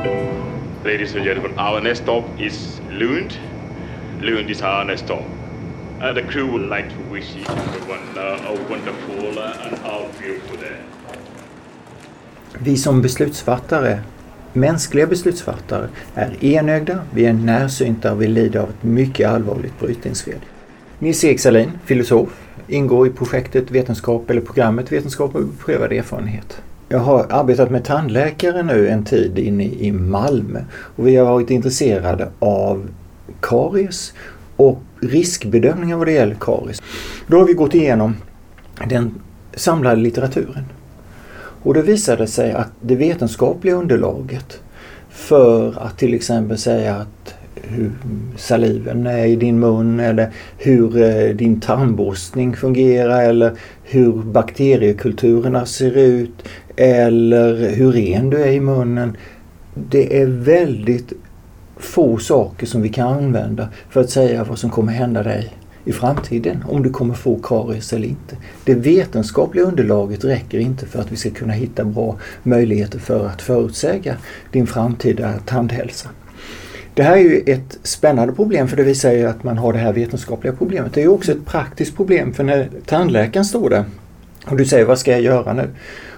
Ladies and gentlemen, our next stop is Lund. Lund is our next stop. Uh, the crew would like to wish each everyone uh, a wonderful uh, and all beautiful day. Vi som beslutsfattare, mänskliga beslutsfattare, är enögda, vi är närsynta och vi lider av ett mycket allvarligt brytningsfel. Nils-Erik Salin, filosof, ingår i projektet Vetenskap eller programmet Vetenskap och beprövad erfarenhet. Jag har arbetat med tandläkare nu en tid inne i Malmö och vi har varit intresserade av karies och riskbedömningar vad det gäller karies. Då har vi gått igenom den samlade litteraturen. Och det visade sig att det vetenskapliga underlaget för att till exempel säga att hur saliven är i din mun eller hur eh, din tandborstning fungerar eller hur bakteriekulturerna ser ut eller hur ren du är i munnen. Det är väldigt få saker som vi kan använda för att säga vad som kommer hända dig i framtiden, om du kommer få karies eller inte. Det vetenskapliga underlaget räcker inte för att vi ska kunna hitta bra möjligheter för att förutsäga din framtida tandhälsa. Det här är ju ett spännande problem för det visar ju att man har det här vetenskapliga problemet. Det är ju också ett praktiskt problem för när tandläkaren står där och du säger vad ska jag göra nu?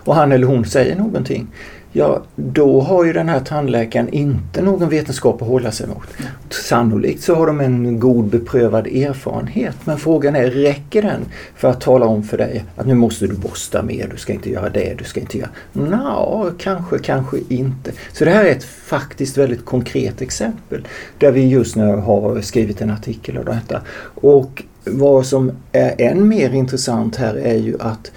Och han eller hon säger någonting. Ja, då har ju den här tandläkaren inte någon vetenskap att hålla sig mot. Sannolikt så har de en god beprövad erfarenhet men frågan är, räcker den för att tala om för dig att nu måste du borsta mer, du ska inte göra det, du ska inte göra... Nja, kanske, kanske inte. Så det här är ett faktiskt väldigt konkret exempel där vi just nu har skrivit en artikel om detta. Och vad som är än mer intressant här är ju att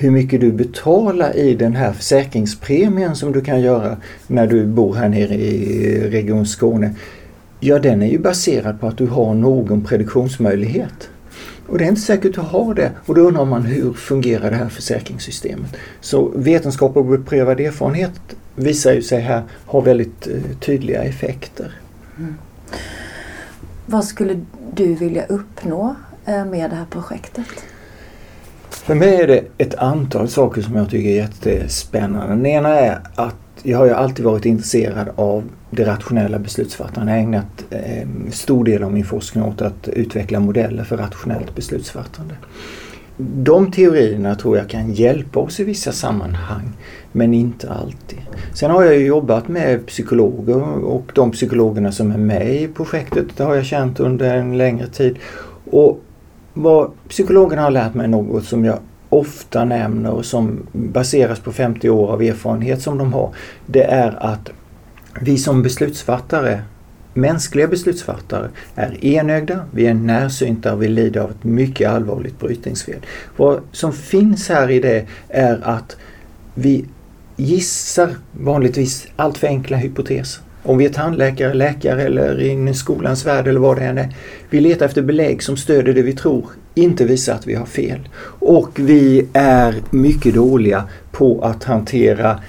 hur mycket du betalar i den här försäkringspremien som du kan göra när du bor här nere i Region Skåne. Ja, den är ju baserad på att du har någon prediktionsmöjlighet. Och det är inte säkert att du har det och då undrar man hur fungerar det här försäkringssystemet? Så vetenskap och beprövad erfarenhet visar ju sig här ha väldigt eh, tydliga effekter. Mm. Vad skulle du vilja uppnå eh, med det här projektet? För mig är det ett antal saker som jag tycker är jättespännande. Den ena är att jag har ju alltid varit intresserad av det rationella beslutsfattandet. Jag har ägnat eh, stor del av min forskning åt att utveckla modeller för rationellt beslutsfattande. De teorierna tror jag kan hjälpa oss i vissa sammanhang men inte alltid. Sen har jag jobbat med psykologer och de psykologerna som är med i projektet det har jag känt under en längre tid. Och vad psykologerna har lärt mig något som jag ofta nämner och som baseras på 50 år av erfarenhet som de har. Det är att vi som beslutsfattare, mänskliga beslutsfattare, är enögda, vi är närsynta och vi lider av ett mycket allvarligt brytningsfel. Vad som finns här i det är att vi gissar vanligtvis allt för enkla hypoteser. Om vi är tandläkare, läkare eller i skolans värld eller vad det än är. Vi letar efter belägg som stöder det vi tror, inte visar att vi har fel. Och vi är mycket dåliga på att hantera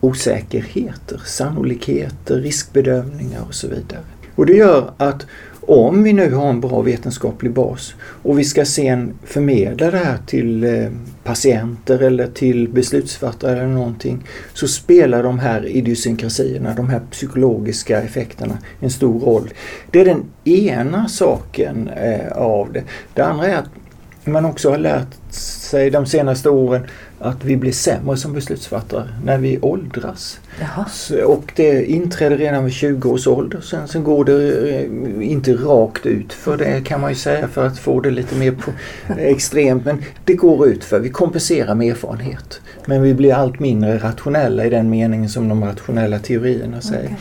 osäkerheter, sannolikheter, riskbedömningar och så vidare. Och det gör att om vi nu har en bra vetenskaplig bas och vi ska sen förmedla det här till eh, patienter eller till beslutsfattare eller någonting så spelar de här idiosynkrasierna, de här psykologiska effekterna en stor roll. Det är den ena saken eh, av det. Det andra är att man också har lärt sig de senaste åren att vi blir sämre som beslutsfattare när vi åldras. Så, och det inträder redan vid 20 års ålder. Sen, sen går det eh, inte rakt ut för det kan man ju säga för att få det lite mer på, extremt. Men det går ut för Vi kompenserar med erfarenhet. Men vi blir allt mindre rationella i den meningen som de rationella teorierna säger. Okay.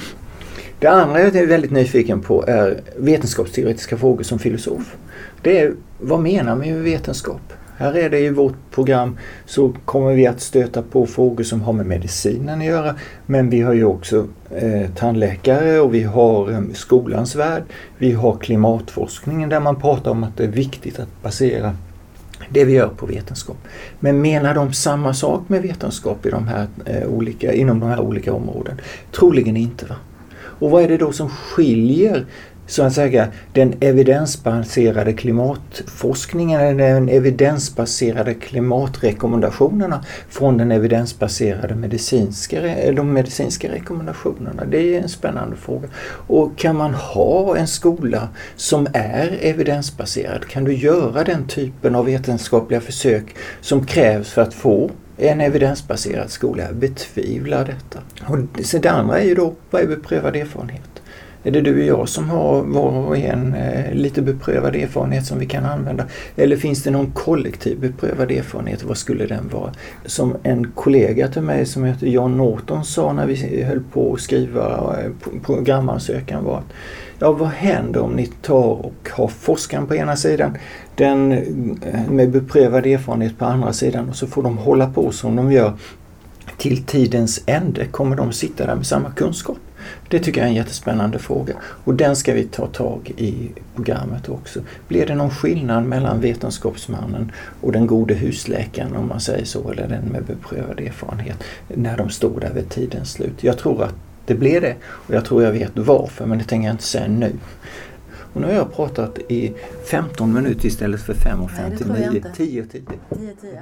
Det andra jag är väldigt nyfiken på är vetenskapsteoretiska frågor som filosof. Det är, vad menar man med vetenskap? Här är det i vårt program så kommer vi att stöta på frågor som har med medicinen att göra. Men vi har ju också eh, tandläkare och vi har eh, skolans värld. Vi har klimatforskningen där man pratar om att det är viktigt att basera det vi gör på vetenskap. Men menar de samma sak med vetenskap i de här, eh, olika, inom de här olika områdena? Troligen inte. Va? Och vad är det då som skiljer så att säga den evidensbaserade klimatforskningen, den evidensbaserade klimatrekommendationerna från den evidensbaserade medicinska, de medicinska rekommendationerna? Det är en spännande fråga. Och kan man ha en skola som är evidensbaserad? Kan du göra den typen av vetenskapliga försök som krävs för att få en evidensbaserad skola? Betvivlar detta. Och det andra är ju då, vad är beprövad erfarenhet? Är det du och jag som har var och en eh, lite beprövad erfarenhet som vi kan använda? Eller finns det någon kollektiv beprövad erfarenhet? Vad skulle den vara? Som en kollega till mig som heter John Norton sa när vi höll på att skriva eh, programansökan var att Ja, vad händer om ni tar och har forskaren på ena sidan, den eh, med beprövad erfarenhet på andra sidan och så får de hålla på som de gör till tidens ände. Kommer de sitta där med samma kunskap? Det tycker jag är en jättespännande fråga och den ska vi ta tag i programmet också. Blir det någon skillnad mellan vetenskapsmannen och den gode husläkaren om man säger så, eller den med beprövad erfarenhet när de står där vid tidens slut? Jag tror att det blir det och jag tror jag vet varför men det tänker jag inte säga nu. Och nu har jag pratat i 15 minuter istället för 5.59. 10 10. 10 10.